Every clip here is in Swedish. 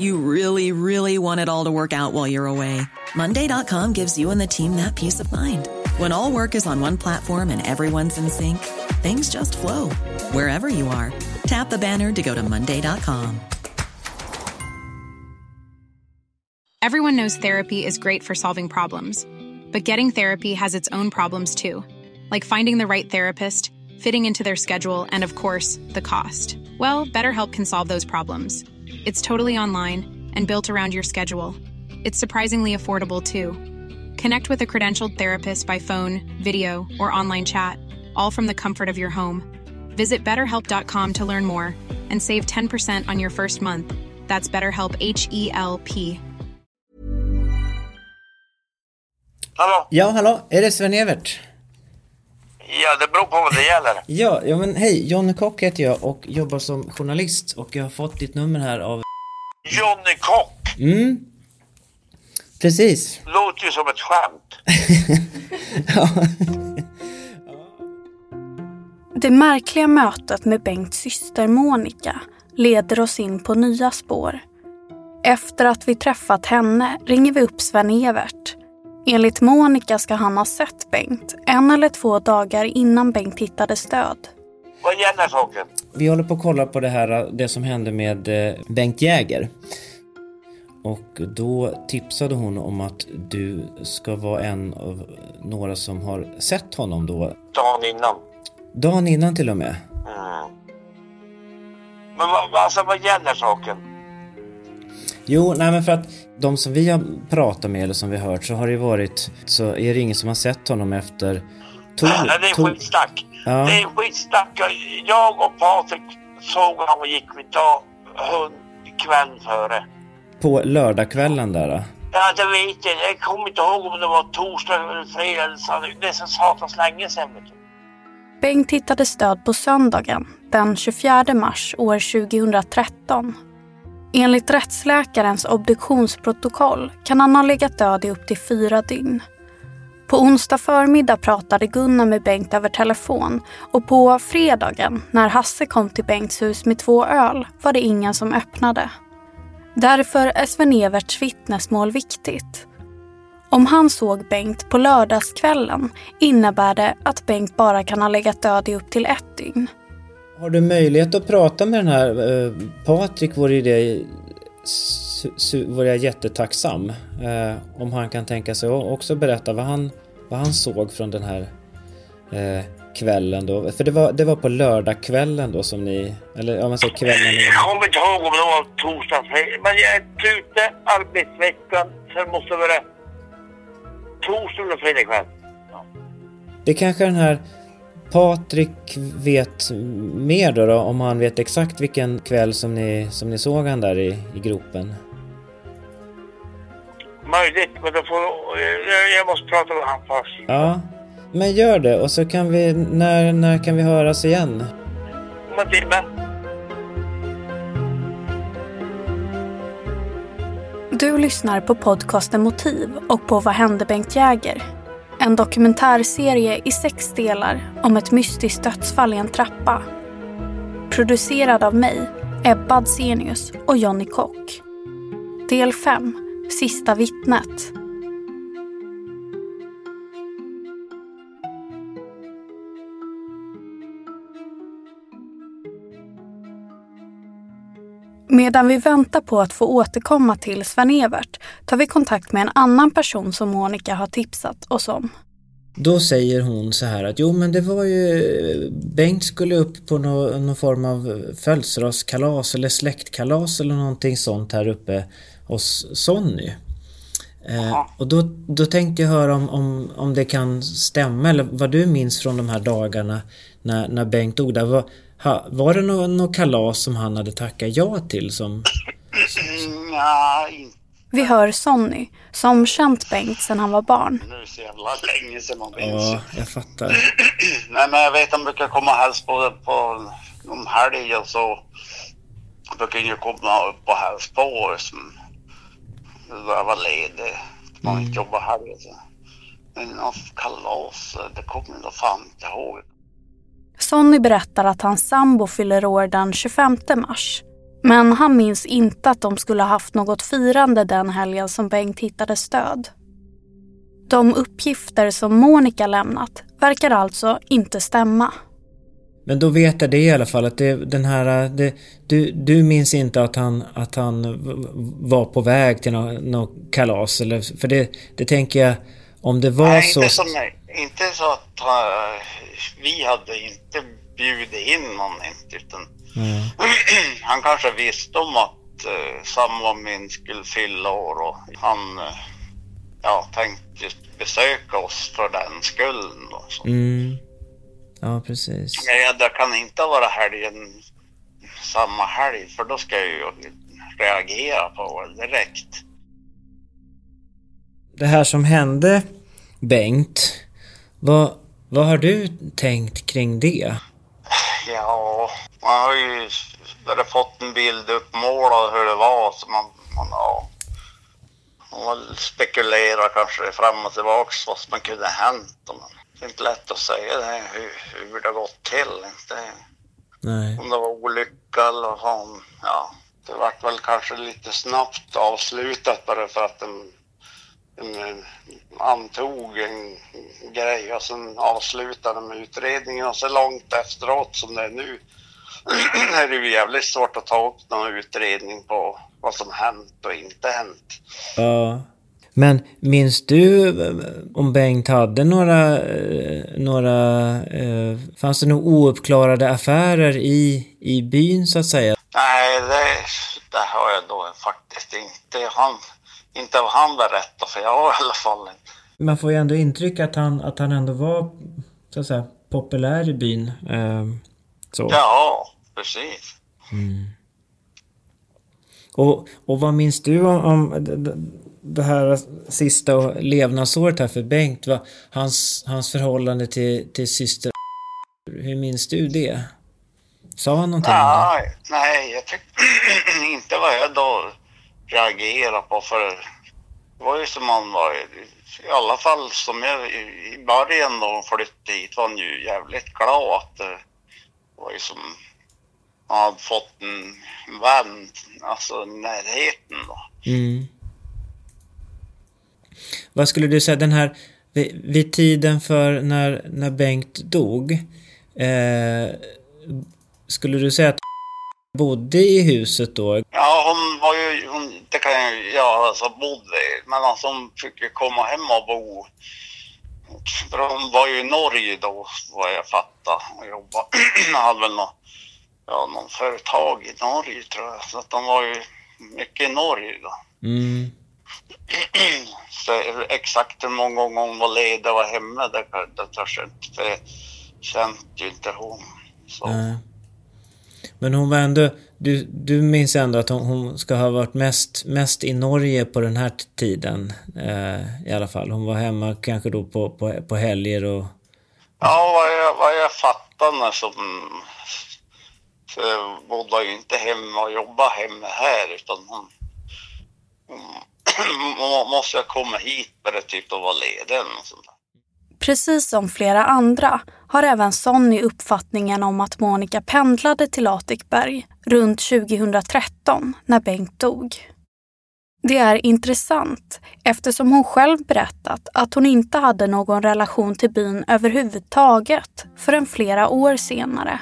You really, really want it all to work out while you're away. Monday.com gives you and the team that peace of mind. When all work is on one platform and everyone's in sync, things just flow wherever you are. Tap the banner to go to Monday.com. Everyone knows therapy is great for solving problems, but getting therapy has its own problems too, like finding the right therapist, fitting into their schedule, and of course, the cost. Well, BetterHelp can solve those problems. It's totally online and built around your schedule. It's surprisingly affordable too. Connect with a credentialed therapist by phone, video, or online chat, all from the comfort of your home. Visit betterhelp.com to learn more and save 10% on your first month. That's BetterHelp H E L P. Hallå? Ja, hallå, är er det Sven-Evert? Ja, det beror på vad det gäller. Ja, ja men hej, Jonny Kock heter jag och jobbar som journalist och jag har fått ditt nummer här av... Johnny Kock. Mm. Precis. Låter ju som ett skämt. Det märkliga mötet med Bengts syster Monica leder oss in på nya spår. Efter att vi träffat henne ringer vi upp Sven-Evert. Enligt Monica ska han ha sett Bengt en eller två dagar innan Bengt hittade stöd. Vad gäller saken? Vi håller på att kolla på det här, det som hände med eh, Bengt Jäger. Och då tipsade hon om att du ska vara en av några som har sett honom då. Dagen innan. Dagen innan till och med. Mm. Men vad, vad- alltså, vad gäller saken? Jo, nej men för att de som vi har pratat med eller som vi har hört så har det varit så är det ingen som har sett honom efter Tor, Nej, det är skitsnack. Ja. Det är skitsnack. Jag och Patrik såg honom och gick vid dag, hund kväll före. på lördagskvällen där. då. Ja, det vet jag. Jag kommer inte ihåg om det var torsdag eller fredag eller så. Det är så satans länge sedan. Vet du. Bengt hittade stöd på söndagen den 24 mars år 2013. Enligt rättsläkarens obduktionsprotokoll kan han ha legat död i upp till fyra dygn. På onsdag förmiddag pratade Gunnar med Bengt över telefon och på fredagen när Hasse kom till Bengts hus med två öl var det ingen som öppnade. Därför är Sven-Everts vittnesmål viktigt. Om han såg Bengt på lördagskvällen innebär det att Bengt bara kan ha legat död i upp till ett dygn. Har du möjlighet att prata med den här eh, Patrik vore det vore jag jättetacksam. Eh, om han kan tänka sig att också berätta vad han, vad han såg från den här eh, kvällen då. För det var, det var på lördagskvällen då som ni, eller om man säger kvällen. Jag kommer inte ihåg om det var torsdag fredag. Men jag är ute arbetsveckan. Sen måste det vara torsdag eller fredag kväll. Det kanske den här Patrik vet mer då, då om han vet exakt vilken kväll som ni, som ni såg han där i, i gropen. Möjligt, men då får, jag, jag måste prata med honom först. Ja, men gör det och så kan vi, när, när kan vi höras igen? Om en timme. Du lyssnar på podcasten Motiv och på Vad hände Bengt Jäger? En dokumentärserie i sex delar om ett mystiskt dödsfall i en trappa. Producerad av mig, Ebba Adsenius och Jonny Kock. Del 5. Sista vittnet. Medan vi väntar på att få återkomma till Sven-Evert tar vi kontakt med en annan person som Monica har tipsat oss om. Då säger hon så här att jo men det var ju Bengt skulle upp på nå- någon form av födelsedagskalas eller släktkalas eller någonting sånt här uppe hos Sonny. Eh, och då, då tänkte jag höra om, om, om det kan stämma eller vad du minns från de här dagarna när, när Bengt dog där. Var, ha, var det något nå kalas som han hade tackat ja till som... Mm, in- Vi hör Sonny, som känt Bengt sedan han var barn. Nu är det så jävla länge sedan man minns. Ja, jag fattar. Nej, men jag vet han brukar komma och hälsa på, på någon helg och så brukar ju komma upp och hälsa på oss. Då jag var ledig. Man inte jobbar helg. Så. Men någon kalas, det kommer jag fan inte ihåg. Sonny berättar att hans sambo fyller år den 25 mars. Men han minns inte att de skulle ha haft något firande den helgen som Bengt hittades död. De uppgifter som Monica lämnat verkar alltså inte stämma. Men då vet jag det i alla fall att det, den här... Det, du, du minns inte att han, att han var på väg till något nå kalas eller... För det, det tänker jag... Om det var Nej, så... inte, som, inte så att uh, vi hade inte bjudit in någon inte, utan Mm. han kanske visste om att uh, samma min skulle fylla år och han uh, ja, tänkte besöka oss för den skulden. Då, så. Mm. Ja, precis. Nej, det kan inte vara helgen samma helg för då ska jag ju reagera på det direkt. Det här som hände Bengt, vad, vad har du tänkt kring det? Ja, man har ju bara fått en bild uppmålad hur det var så man, man ja. Man spekulerar kanske fram och tillbaks vad som kunde ha hänt. Men det är inte lätt att säga det, hur, hur det har gått till. Inte. Nej. Om det var olycka eller om, ja. Det vart väl kanske lite snabbt avslutat bara för att de antog en grej och sen avslutade med utredningen och så långt efteråt som det är nu är det ju jävligt svårt att ta upp någon utredning på vad som hänt och inte hänt. Ja. Men minns du eh, om Bengt hade några, eh, några eh, fanns det några ouppklarade affärer i, i byn så att säga? Nej, det, det har jag då faktiskt inte. Han, inte vad han berättar för jag har i alla fall inte. Man får ju ändå intryck att han, att han ändå var så att säga populär i byn. Eh, så. Ja, precis. Och, och vad minns du om, om det- det- här sista levnadsåret här för Bengt? Va? Hans, hans förhållande till, till syster Hur minns du det? Sa han någonting? Nej, nej, jag tycker inte vad jag då reagera på för det var ju som man var, i alla fall som jag i början då flyttade hit var han ju jävligt glad att det var ju som han hade fått en vän, alltså närheten då. Mm. Vad skulle du säga, den här vid, vid tiden för när, när Bengt dog eh, Skulle du säga att bodde i huset då? Ja, hon var ju, hon, det kan jag ju, ja alltså bodde, men alltså hon fick ju komma hem och bo. För hon var ju i Norge då, vad jag fattar, och jobbade. Hon hade väl någon, ja, någon företag i Norge tror jag, så att hon var ju mycket i Norge då. Mm. Så exakt hur många gånger hon var ledig och var hemma, det, det törs jag inte, för det kände ju inte hon. Så. Nej. Men hon var ändå, du, du minns ändå att hon, hon ska ha varit mest, mest i Norge på den här tiden eh, i alla fall. Hon var hemma kanske då på, på, på helger och... Ja, vad jag, vad jag fattar när som... Så bodde hon ju inte hemma och jobbade hemma här utan hon... Hon, måste ha kommit hit bara typ och vara ledig något sånt där. Precis som flera andra har även Sonny uppfattningen om att Monica pendlade till Latikberg runt 2013 när Bengt dog. Det är intressant eftersom hon själv berättat att hon inte hade någon relation till byn överhuvudtaget förrän flera år senare.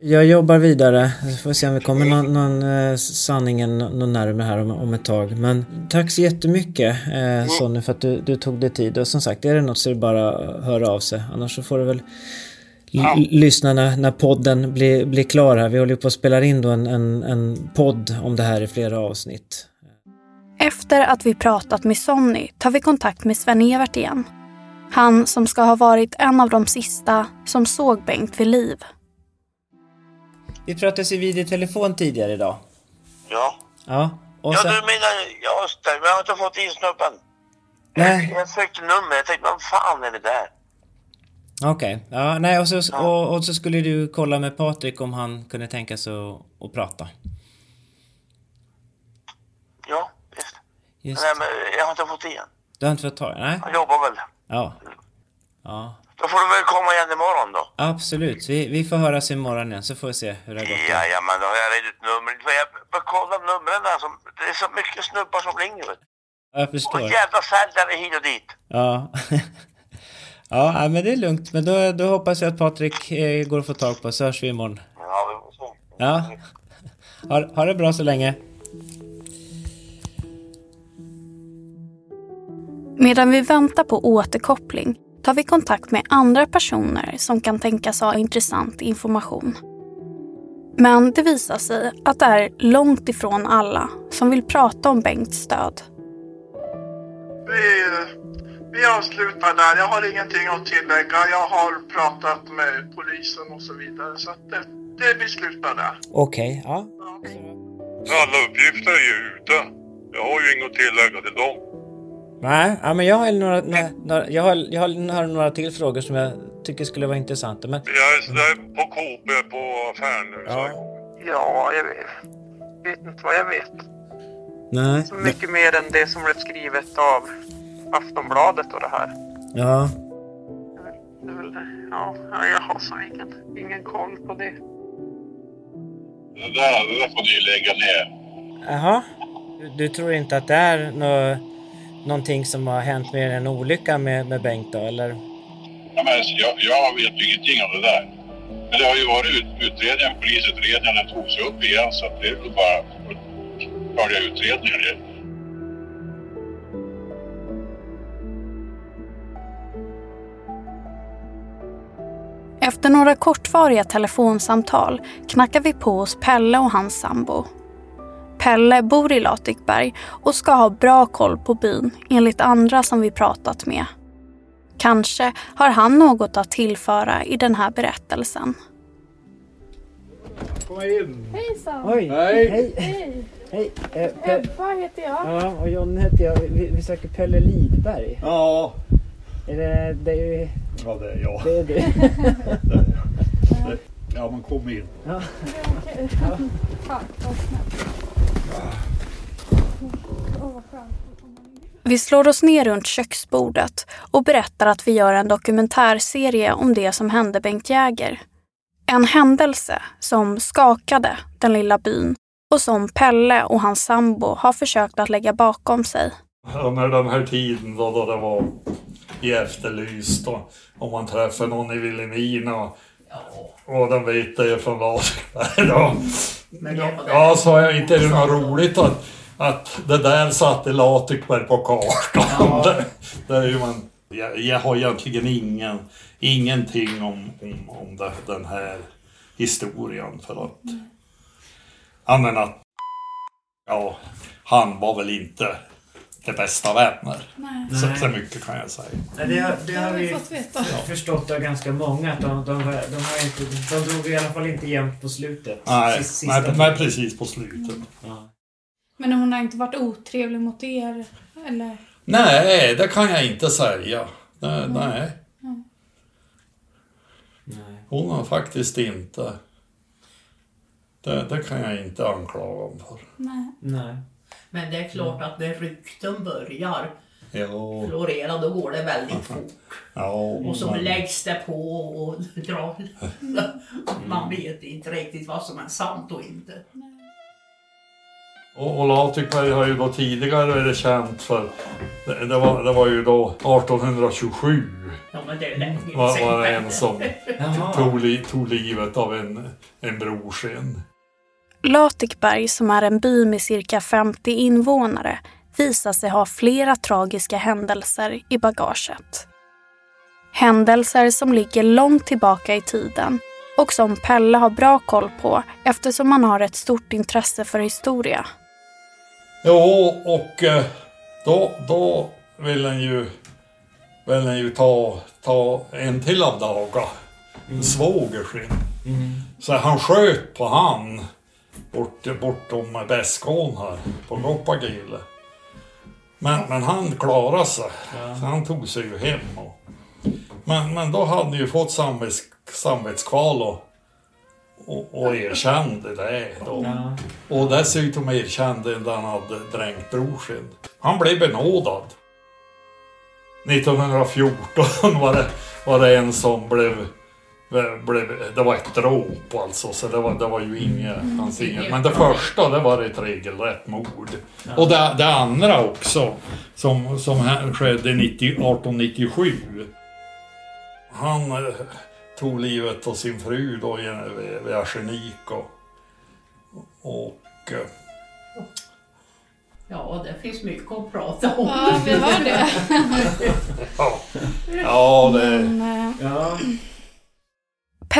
Jag jobbar vidare. Vi får se om vi kommer någon, någon eh, sanningen någon närmare här om, om ett tag. Men tack så jättemycket eh, Sonny för att du, du tog dig tid. Och som sagt, är det något så är det bara att höra av sig. Annars så får du väl l- lyssna när, när podden blir, blir klar här. Vi håller ju på att spela in då en, en, en podd om det här i flera avsnitt. Efter att vi pratat med Sonny tar vi kontakt med Sven-Evert igen. Han som ska ha varit en av de sista som såg Bengt vid liv. Vi pratades i videotelefon tidigare idag. Ja, Ja, och Ja, sen... du menar, ja just det, men jag har inte fått in snubben. Nej, Jag sökte nummer, jag tänkte vad fan är det där? okej. Ja, nej, och så, och, och så skulle du kolla med Patrik om han kunde tänka sig att, att prata. Ja, visst. Just. Nej, men jag har inte fått in. Du har inte fått tag Nej? Han jobbar väl. Ja. Ja. Då får du väl komma igen imorgon då. Absolut. Vi, vi får höras imorgon igen så får vi se hur det har gått. Ja, ja, men då har jag redan ett nummer. Jag bara kolla numren där. Som, det är så mycket snubbar som ringer. Jag Och förstår. jävla säljare hit och dit. Ja. ja, men det är lugnt. Men då, då hoppas jag att Patrik eh, går att få tag på så hörs vi imorgon. Ja, vi får se. Ja. Ha, ha det bra så länge. Medan vi väntar på återkoppling tar vi kontakt med andra personer som kan tänkas ha intressant information. Men det visar sig att det är långt ifrån alla som vill prata om Bengts död. Vi, vi avslutar där. Jag har ingenting att tillägga. Jag har pratat med polisen och så vidare. Så att det, det vi slutar där. Okej, ja. Alla uppgifter är ju ute. Jag har ju inget att tillägga till dem. Nej, ja, men jag har, några, några, några, jag, har, jag har några till frågor som jag tycker skulle vara intressanta. Men Jag är på KB på affären nu. Så. Ja, jag vet, vet inte vad jag vet. nej. Så mycket mer än det som blev skrivet av Aftonbladet och det här. Ja. Det är väl, ja, jag har så ingen, ingen koll på det. Det där, det där får ni lägga ner. Jaha. Du, du tror inte att det är nå, någonting som har hänt mer än en olycka med, med Bengt då, eller? Ja, men jag, jag vet ju ingenting om det där. Men det har ju varit ut, utredningen, polisutredningen, den togs ju upp igen så det är väl bara att följa utredningen. Efter några kortvariga telefonsamtal knackar vi på hos Pelle och hans sambo. Pelle bor i Latikberg och ska ha bra koll på byn enligt andra som vi pratat med. Kanske har han något att tillföra i den här berättelsen. Hejsan! Oj! Hej! Hej! Hej! Hej! Eh, Pe- Ebba heter jag. ja, och John heter jag. Vi, vi söker Pelle Lidberg. Ja, Är det, det är ju... ja det är jag. Det är du. Ja, men kom in. Ja. Okej. Tack, vad snällt. Vi slår oss ner runt köksbordet och berättar att vi gör en dokumentärserie om det som hände Bengt Jäger. En händelse som skakade den lilla byn och som Pelle och hans sambo har försökt att lägga bakom sig. Under den här tiden då, då det var i Efterlyst och om man träffar någon i Vilhelmina och de vet det är från då. Ja, så är inte det något roligt att, att det där satte Latikberg på kartan. Det, det är ju man, jag, jag har egentligen ingen, ingenting om, om, om det, den här historien för att han är att ja, han var väl inte det bästa vänner. Så, så mycket kan jag säga. Nej, Det har, det Det har har vi vi fått veta. förstått av ganska många att de, de, de, har inte, de drog i alla fall inte jämnt på slutet. Nej, Sist- sista nej, nej, precis på slutet. Ja. Men hon har inte varit otrevlig mot er? Eller? Nej, det kan jag inte säga. Nej, nej. Nej. hon har faktiskt inte. Det, det kan jag inte anklaga honom för. Nej. Nej. Men det är klart att när rykten börjar Jo, florera då går det väldigt fort. ja, Och så men- läggs det på och drar. Man vet inte riktigt vad som är sant och inte. Och, och Latikberg har ju då tidigare varit känt för, det, det, var, det var ju då 1827 Ja men det är länge var, var det en som tog, li, tog livet av en, en brorsin. Latikberg, som är en by med cirka 50 invånare, visar sig ha flera tragiska händelser i bagaget. Händelser som ligger långt tillbaka i tiden och som Pelle har bra koll på eftersom han har ett stort intresse för historia. Jo, och eh, då, då vill en ju, vill en ju ta, ta en till av daga. En svåger sin. Så han sköt på han bort, bortom Bäskån här på Goppagille. Men, men han klarade sig. Så han tog sig ju hem. Och, men, men då hade han ju fått samvets, samvetskval och, och, och erkände det. Då. Ja. Och dessutom erkände att han hade dränkt brorsin. Han blev benådad. 1914 var det, var det en som blev... Det var ett dråp alltså, så det var, det var ju inget... fanns inget. Men det första, det var ett regelrätt mord. Och det, det andra också, som, som här skedde 90, 1897. Han eh, tog livet av sin fru då i- vid, vid arsenik och... Och... eh, Ja, det finns mycket att prata om. Ja, vi har det. Ja, ja det...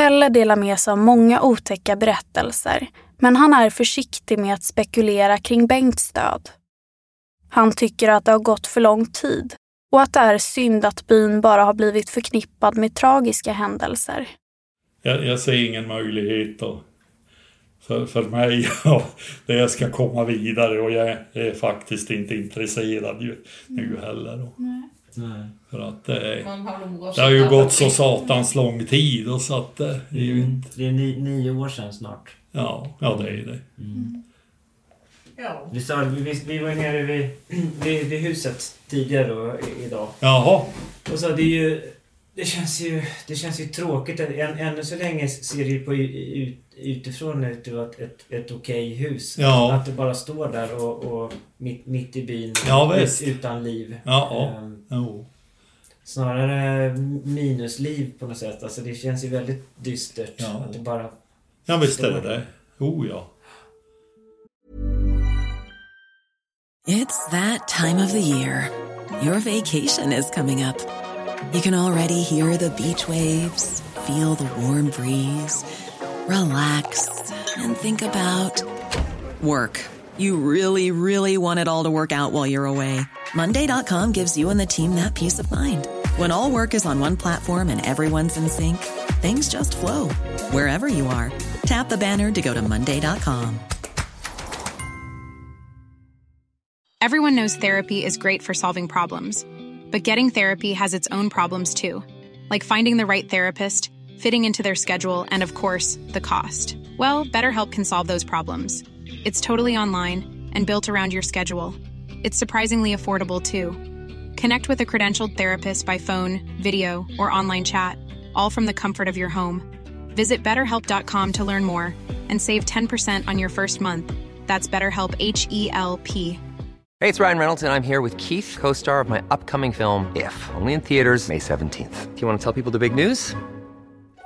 Pelle delar med sig av många otäcka berättelser, men han är försiktig med att spekulera kring Bengts död. Han tycker att det har gått för lång tid och att det är synd att byn bara har blivit förknippad med tragiska händelser. Jag, jag ser ingen möjlighet då. För, för mig, ja, det jag ska komma vidare och jag är faktiskt inte intresserad ju, nu heller. Då. Nej. För att det, det har ju gått så satans lång tid och så att det är ju Mm. inte... Det är ni, nio år sedan snart. Ja, ja det är det. Ja. Vi, sa, vi, vi var ju nere vid, vid, vid huset tidigare då, idag. Jaha. Och så det är ju... Det känns ju, det känns ju tråkigt. att Än, ännu så länge ser det ju på ut, utifrån ut att vara ett, ett, ett okej hus. Ja. Att det bara står där och, och mitt, mitt i byn. Ja, ut- visst. Utan liv. Ja, Ehm, Jo. Snarare minusliv på något sätt. Alltså det känns ju väldigt dystert. Ja. Att det bara... Ja visst är det det. Oh ja. It's that time of the year. Your vacation is coming up. You can already hear the beach waves, feel the warm breeze, relax, and think about work. You really, really want it all to work out while you're away. Monday.com gives you and the team that peace of mind. When all work is on one platform and everyone's in sync, things just flow wherever you are. Tap the banner to go to Monday.com. Everyone knows therapy is great for solving problems, but getting therapy has its own problems too, like finding the right therapist, fitting into their schedule, and of course, the cost. Well, BetterHelp can solve those problems. It's totally online and built around your schedule. It's surprisingly affordable too. Connect with a credentialed therapist by phone, video, or online chat, all from the comfort of your home. Visit betterhelp.com to learn more and save 10% on your first month. That's BetterHelp H E L P. Hey, it's Ryan Reynolds, and I'm here with Keith, co star of my upcoming film, If, only in theaters, May 17th. Do you want to tell people the big news?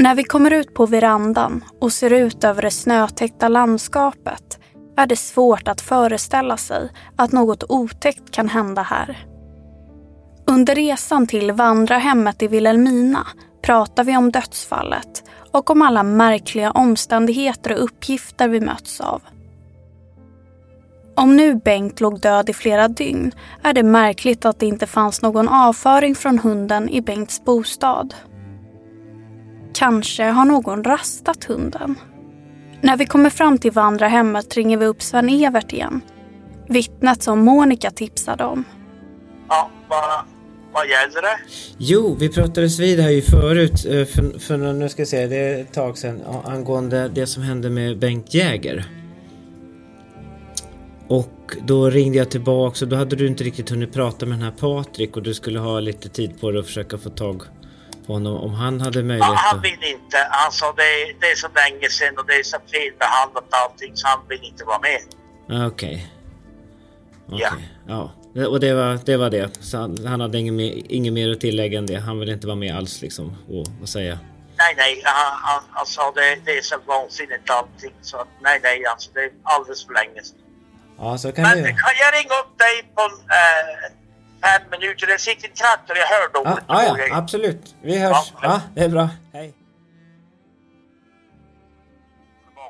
När vi kommer ut på verandan och ser ut över det snötäckta landskapet är det svårt att föreställa sig att något otäckt kan hända här. Under resan till vandrarhemmet i Vilhelmina pratar vi om dödsfallet och om alla märkliga omständigheter och uppgifter vi möts av. Om nu Bengt låg död i flera dygn är det märkligt att det inte fanns någon avföring från hunden i Bengts bostad. Kanske har någon rastat hunden. När vi kommer fram till vandrarhemmet ringer vi upp Sven-Evert igen. Vittnet som Monica tipsade om. Ja, vad, vad gäller det? Jo, vi pratades vid här ju förut, eh, för, för nu ska jag säga, det är ett tag sedan, angående det som hände med Bengt Jäger. Och då ringde jag tillbaka och då hade du inte riktigt hunnit prata med den här Patrik och du skulle ha lite tid på dig att försöka få tag på honom om han hade Ja, möjlighet han vill inte. Sa det, det är så länge sedan och det är så felbehandlat allting så han vill inte vara med. Ah, Okej. Okej. Ja. Ja. Det- Och det var det. Var det. Så han, han hade inget mer, inget mer att tillägga än det. Han ville inte vara med alls liksom och, och säga. Nej, nej, han, han, sa det, det är så vansinnigt allting så att nej, nej, alltså det är alldeles för länge sedan. Ja, så kan Men du kan jag ringa upp dig på eh, fem minuter? Det sitter en traktor, jag hör Ja, dåligt. ja, ja, absolut. Vi hörs. Ja, det är bra. Hej.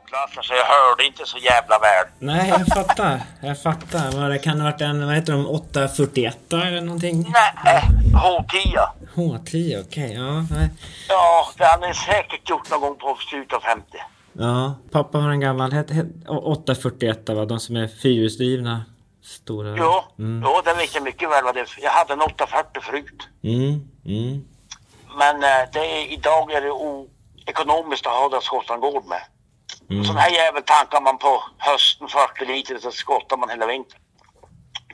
Klassen, så jag hörde inte så jävla väl. Nej, jag fattar. Jag fattar. Vad det kan ha varit en, vad heter de, 841 eller någonting? Nej, H10. H10, okej. Ja, nej. Ja, det har ni säkert gjort någon gång på slutet av 50. Ja, pappa har en gammal, het, het, 841 va? De som är fyrhjulsdrivna. Stora. Jo, Mm. jo, det vet jag mycket väl vad det är. Jag hade en 840 förut. Mm, mm. Men eh, det är, idag är det oekonomiskt att ha den skottan gård med. Mm. Sån här jävel tankar man på hösten 40 liter så skottar man hela vintern.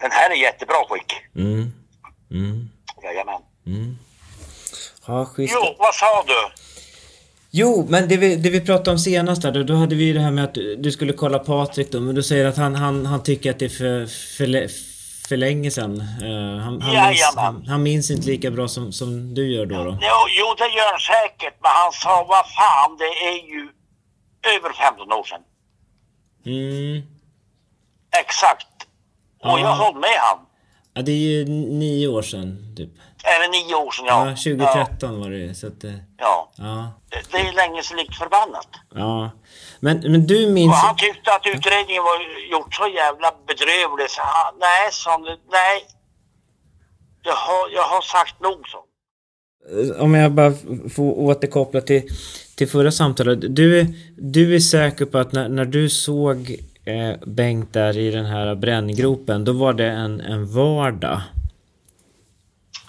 Den här är jättebra skick. Mm. Mm. Jajamän. Mm. Ja, schysst. Jo, vad sa du? Jo, men det vi, det vi pratade om senast där, då, hade vi ju det här med att du, skulle kolla Patrik då, men du säger att han, han, han tycker att det är för, för, för länge sedan. Eh, han, han, minns, han, han minns inte lika bra som, som du gör då. då. Jo, jo, det gör han säkert. Men han sa, vad fan, det är ju över 15 år sedan. Mm. Exakt. Och Ja. jag håller med han. Ja, det är ju nio år sedan, typ. Är det nio år sedan? Ja. Ja, 2013 var det så att... eh, Ja. Ja. Det, är länge sedan likt förbannat. Ja. Men, men du minns... Och han tyckte att utredningen var gjort så jävla bedrövlig så han, nej, sa nej. Jag har, jag har sagt nog så. Eh, Om jag bara får återkoppla till, till förra samtalet. Du, du är säker på att när, när du såg eh, Bengt där i den här bränngropen, då var det en, en vardag?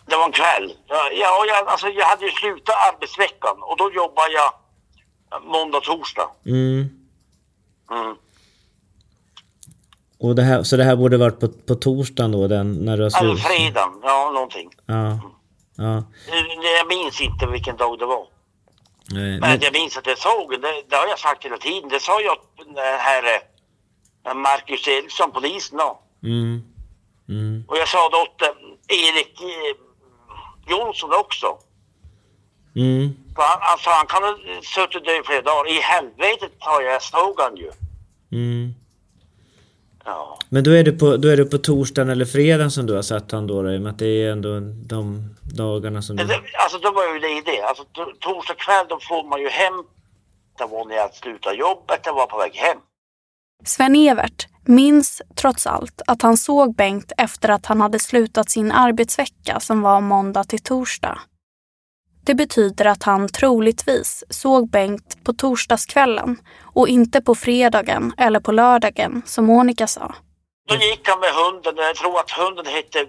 Det var en kväll. Ja, ja, jag, alltså, jag hade ju slutat arbetsveckan och då jobbade jag måndag, torsdag. Mm. Mm. Och det här, så det här borde varit på, på torsdagen då, den, när du har slut? fredagen, ja någonting. Ja. Ja. Eh, Jag minns inte vilken dag det var. Nej, Men men, jag minns att jag såg det, det har jag sagt hela tiden. Det sa jag den här eh, Marcus Eriksson, polisen då. mm. Mm. Och jag sa det åt eh, Erik Jonsson också. Mm. För han, alltså, han kan ha suttit död i flera dagar. I helvetet har jag såg han ju. Mm. Ja. Men då är, det på, då är det på torsdagen eller fredagen som du har sett han då, i och med att det är ändå de dagarna som du... alltså då var ju det det. Alltså to- torsdag kväll då får man ju hem. Det var när jag slutade jobbet, jag var på väg hem. Sven-Evert minns trots allt att han såg Bengt efter att han hade slutat sin arbetsvecka som var måndag till torsdag. Det betyder att han troligtvis såg Bengt på torsdagskvällen och inte på fredagen eller på lördagen som Monica sa. Då gick han med hunden, jag tror att hunden hette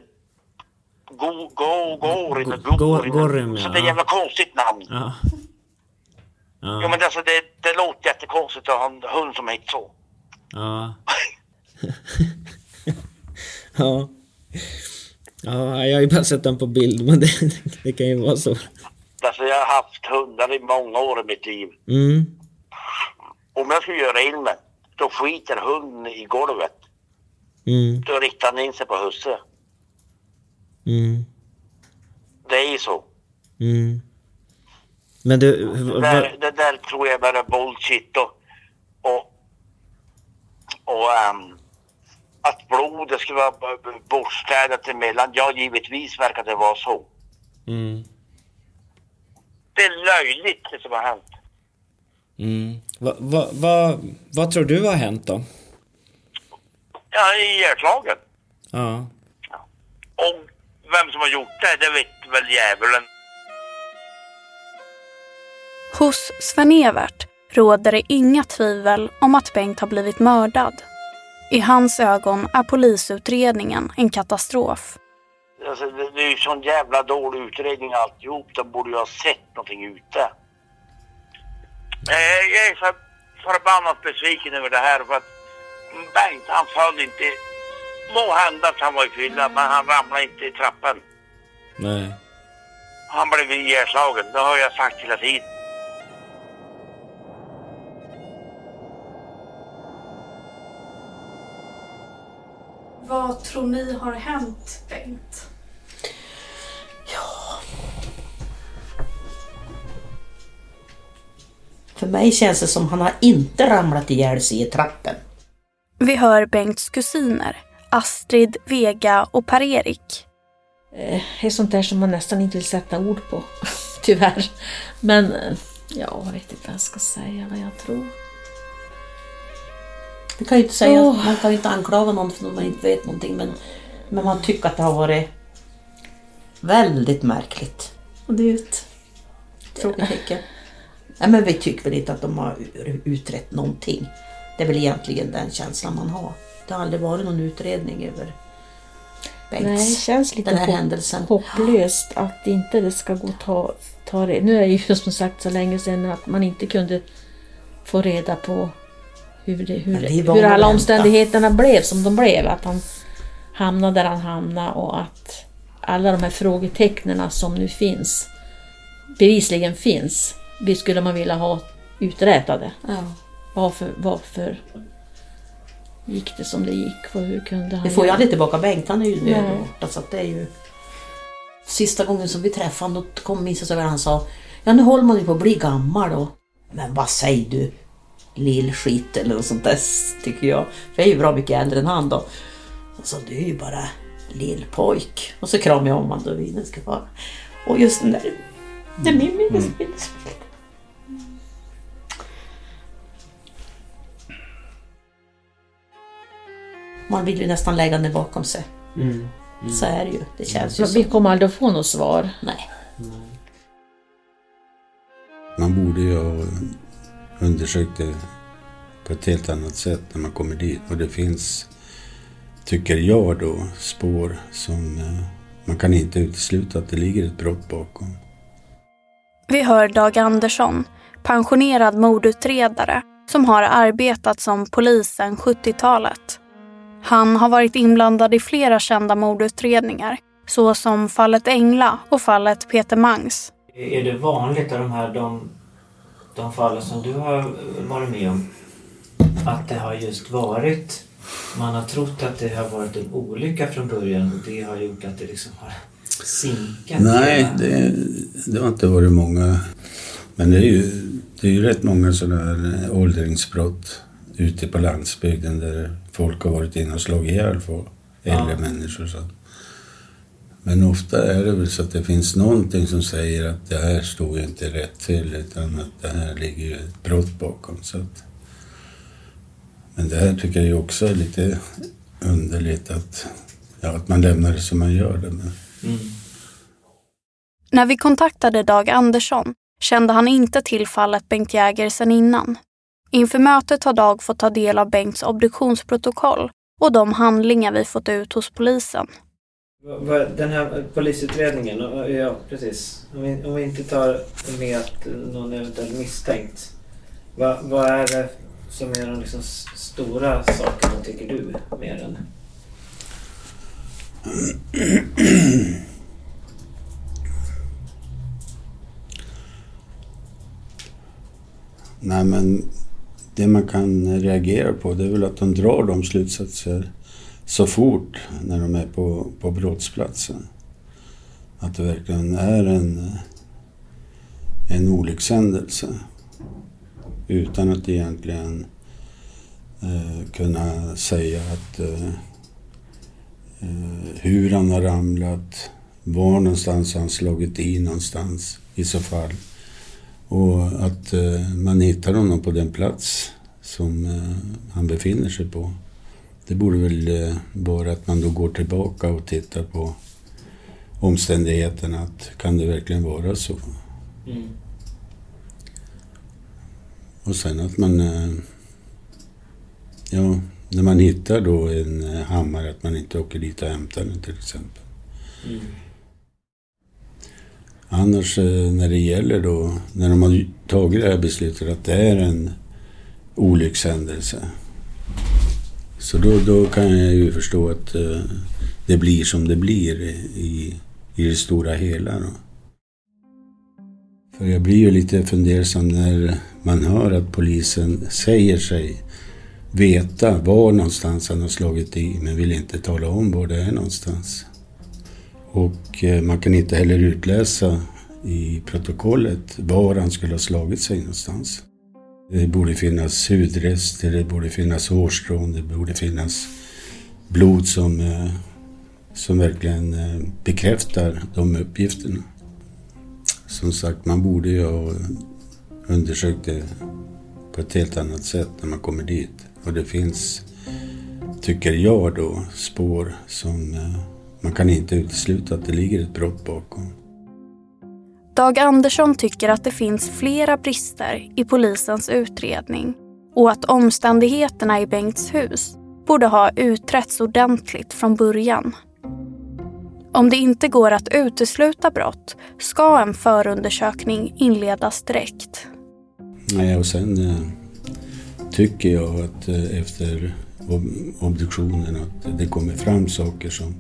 Go, Go, Gorin, Go- Gorin. Ja. Så det är ett jävla konstigt namn. Ja. Ja. Jo men alltså det, det låter jättekonstigt att ha en hund som heter så. Ja. ja. Ja, jag har ju bara sett den på bild, men det, det kan ju vara så. Alltså jag har haft hundar i många år i mitt liv. Mm. Om jag skulle göra in mig, då skiter hunden i golvet. Mm. Då riktar han in sig på husse. Mm. Det är ju så. Mm. Men du... Det där, det där tror jag bara är bullshit och, och ehm, att blodet skulle vara bortstädat emellan. Ja, givetvis verkar det vara så. Mm. Det är löjligt det som har hänt. Mm. Va, va, va, vad tror du har hänt då? Jag är ihjälslagen. Ja. Och vem som har gjort det, det vet väl djävulen. Hos Sven-Evert råder det inga tvivel om att Bengt har blivit mördad. I hans ögon är polisutredningen en katastrof. Alltså, det, är ju sån jävla dålig utredning alltihop. De borde ju ha sett någonting ute. Eh, jag är så förbannat besviken över det här för att Bengt han föll inte. Må hända att han var i fylla men han ramlade inte i trappan. Nej. Han blev ihjälslagen. Det har jag sagt hela tiden. Vad tror ni har hänt, Bengt? För mig känns det som han har inte ramlat ihjäl sig i trappen. Vi hör Bengts kusiner, Astrid, Vega och Per-Erik. Eh, Det är sånt där som man nästan inte vill sätta ord på, tyvärr. Men eh, ja, jag vet inte vad jag ska säga, vad jag tror. Vi kan ju inte säga, Åh. man kan ju inte anklaga någon för att man inte vet någonting men, men man tycker att det har varit väldigt märkligt. Och det är ju ett frågetecken. Nej, men vi tycker väl inte att de har utrett någonting. Det är väl egentligen den känslan man har. Det har aldrig varit någon utredning över Bengts, Nej, det känns lite den här hopp- händelsen. hopplöst att inte det ska gå att ta, ta det. Nu är det ju som sagt så länge sedan att man inte kunde få reda på hur, det, hur, hur alla omständigheterna blev som de blev. Att han hamnade där han hamnade och att alla de här frågetecknen som nu finns, bevisligen finns, vi skulle man vilja ha uträtade. Ja. Varför, varför gick det som det gick? Och hur kunde han Vi får göra? aldrig tillbaka Bengt, han är ju död borta så att det är ju... Sista gången som vi träffade honom, då kom minns jag så han sa Ja nu håller man ju på att bli gammal då. Men vad säger du? Lillskit eller något sånt där tycker jag. För jag är ju bra mycket äldre än han då. Och så du är ju bara lillpojk. Och så kramade jag om honom då vi ska vara. Och just den där... Det är min minnesbild. Man vill ju nästan lägga den bakom sig. Mm. Så är det ju. Det känns ju så. Vi kommer aldrig att få något svar. Nej. Man borde ju undersökt det på ett helt annat sätt när man kommer dit. Och det finns, tycker jag då, spår som eh, man kan inte utesluta att det ligger ett brott bakom. Vi hör Dag Andersson, pensionerad mordutredare som har arbetat som polis sedan 70-talet. Han har varit inblandad i flera kända mordutredningar såsom fallet Engla och fallet Peter Mangs. Är det vanligt av de här de, de fallen som du har varit med om att det har just varit man har trott att det har varit en olycka från början och det har gjort att det liksom har sinkat? Nej, det, det har inte varit många. Men det är ju, det är ju rätt många sådana här åldringsbrott ute på landsbygden där folk har varit inne och slagit ihjäl äldre Ja. människor. Så. Men ofta är det väl så att det finns någonting som säger att det här stod ju inte rätt till utan att det här ligger ju ett brott bakom. Så att, men det här tycker jag också är lite underligt att, ja, att man lämnar det som man gör det. Men, Mm. När vi kontaktade Dag Andersson kände han inte till fallet Bengt Jäger sedan innan. Inför mötet har Dag fått ta del av Bengts obduktionsprotokoll och de handlingar vi fått ut hos polisen. Den här polisutredningen, eh, ja precis. Om vi, om vi inte tar med att någon eventuellt misstänkt. Vad, vad är det som är de liksom stora sakerna tycker du? med den? Nej, men det man kan reagera på det är väl att de drar de slutsatser så fort när de är på, på brottsplatsen. Att det verkligen är en, en olyckshändelse. Utan att egentligen eh, kunna säga att eh, eh, hur han har ramlat, var någonstans han slagit i någonstans i så fall. Och att eh, man hittar honom på den plats som eh, han befinner sig på. Det borde väl eh, vara att man då går tillbaka och tittar på omständigheterna. Att kan det verkligen vara så? Mm. Och sen att man... Eh, ja, när man hittar då en eh, hammare att man inte åker dit och hämtar den till exempel. Mm. Annars när det gäller då, när de har tagit det här beslutet att det är en olyckshändelse. Så då, då kan jag ju förstå att eh, det blir som det blir i, i det stora hela. Då. För jag blir ju lite fundersam när man hör att polisen säger sig veta var någonstans han har slagit i men vill inte tala om var det är någonstans. Och eh, man kan inte heller utläsa i protokollet var han skulle ha slagit sig någonstans. Det borde finnas hudrester, det borde finnas hårstrån, det borde finnas blod som, eh, som verkligen eh, bekräftar de uppgifterna. Som sagt, man borde ju ha undersökt det på ett helt annat sätt när man kommer dit. Och det finns, tycker jag då, spår som eh, man kan inte utesluta att det ligger ett brott bakom. Dag Andersson tycker att det finns flera brister i polisens utredning och att omständigheterna i Bengts hus borde ha utretts ordentligt från början. Om det inte går att utesluta brott ska en förundersökning inledas direkt. Nej, och sen eh, tycker jag att eh, efter obduktionen att det kommer fram saker som,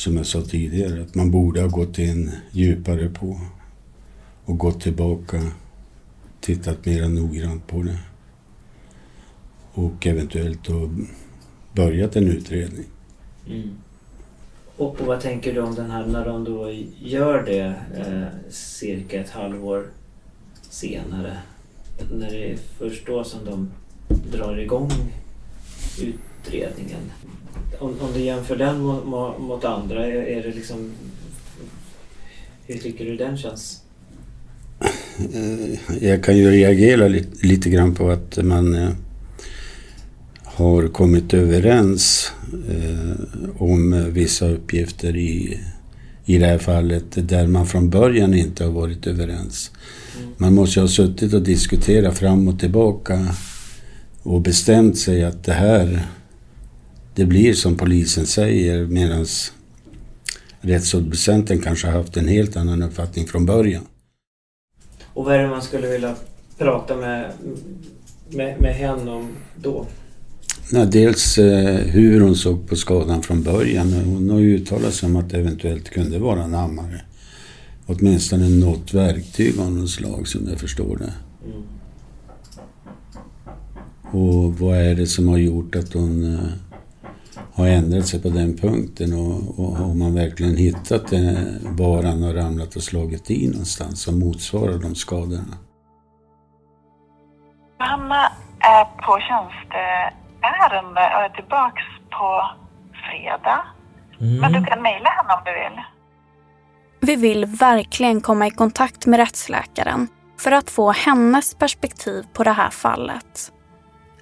som jag sa tidigare, att man borde ha gått in djupare på och gått tillbaka, tittat mer noggrant på det. Och eventuellt då börjat en utredning. Mm. Och, och, vad tänker du om den här när de då gör det eh, cirka ett halvår senare? När det är först då som de drar igång utredningen. Om, om du jämför den mot, mot andra, är, är, det liksom... Hur tycker du den känns? Eh, jag kan ju reagera lite, lite grann på att man eh, har kommit överens eh, om vissa uppgifter i, i det här fallet där man från början inte har varit överens. Mm. Man måste ha suttit och diskuterat fram och tillbaka och bestämt sig att det här, det blir som polisen säger medan rättsobducenten kanske har haft en helt annan uppfattning från början. Och vad är det man skulle vilja prata med, med, med henne om då? Ja, dels eh, hur hon såg på skadan från början. Hon har ju uttalat sig om att det eventuellt kunde vara en hammare. Åtminstone något verktyg av något slag som jag förstår det. Mm. Och vad är det som har gjort att hon eh, har ändrat sig på den punkten och, och har man verkligen hittat eh, var han har ramlat och slagit i någonstans som motsvarar de skadorna? Hanna är på tjänsteärende och är tillbaks på fredag. Mm. Men du kan mejla henne om du vill. Vi vill verkligen komma i kontakt med rättsläkaren för att få hennes perspektiv på det här fallet.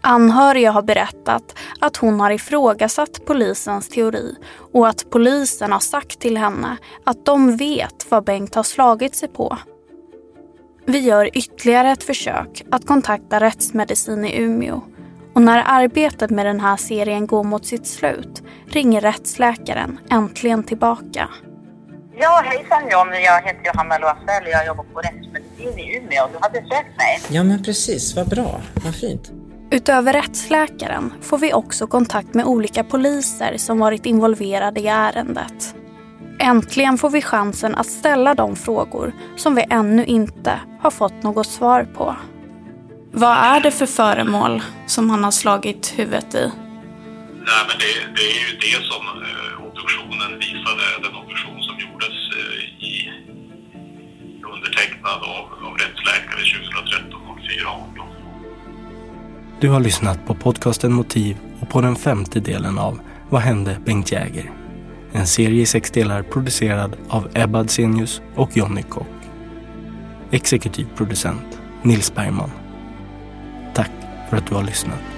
Anhöriga har berättat att hon har ifrågasatt polisens teori och att polisen har sagt till henne att de vet vad Bengt har slagit sig på. Vi gör ytterligare ett försök att kontakta rättsmedicin i Umeå och när arbetet med den här serien går mot sitt slut ringer rättsläkaren äntligen tillbaka. Ja, hejsan Johnny. Jag heter Johanna Loisell och jag jobbar på rättsmedicin i Umeå. Du hade sökt mig. Ja, men precis. Vad bra. Vad fint. Utöver rättsläkaren får vi också kontakt med olika poliser som varit involverade i ärendet. Äntligen får vi chansen att ställa de frågor som vi ännu inte har fått något svar på. Vad är det för föremål som han har slagit huvudet i? Nej, men det, det är ju det som eh, obduktionen visade, den obduktion som gjordes eh, i, undertecknad av, av rättsläkare 2013 04 18. Du har lyssnat på podcasten Motiv och på den femte delen av Vad hände Bengt Jäger? En serie i sex delar producerad av Ebba Senius och Jonny Kock. Exekutiv producent Nils Bergman. Tack för att du har lyssnat.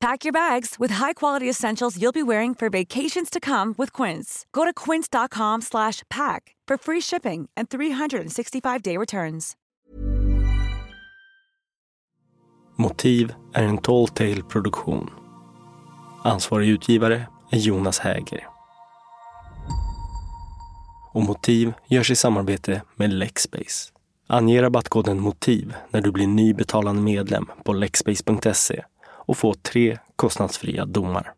Pack your bags with high-quality essentials you'll be wearing for vacations to come with Quince. Go to quince.com slash pack for free shipping and 365-day returns. Motiv är en Tall Tale-produktion. Ansvarig utgivare är Jonas Häger. Och Motiv görs i samarbete med Lexbase. Ange rabattkoden MOTIV när du blir ny betalande medlem på lexbase.se och få tre kostnadsfria domar.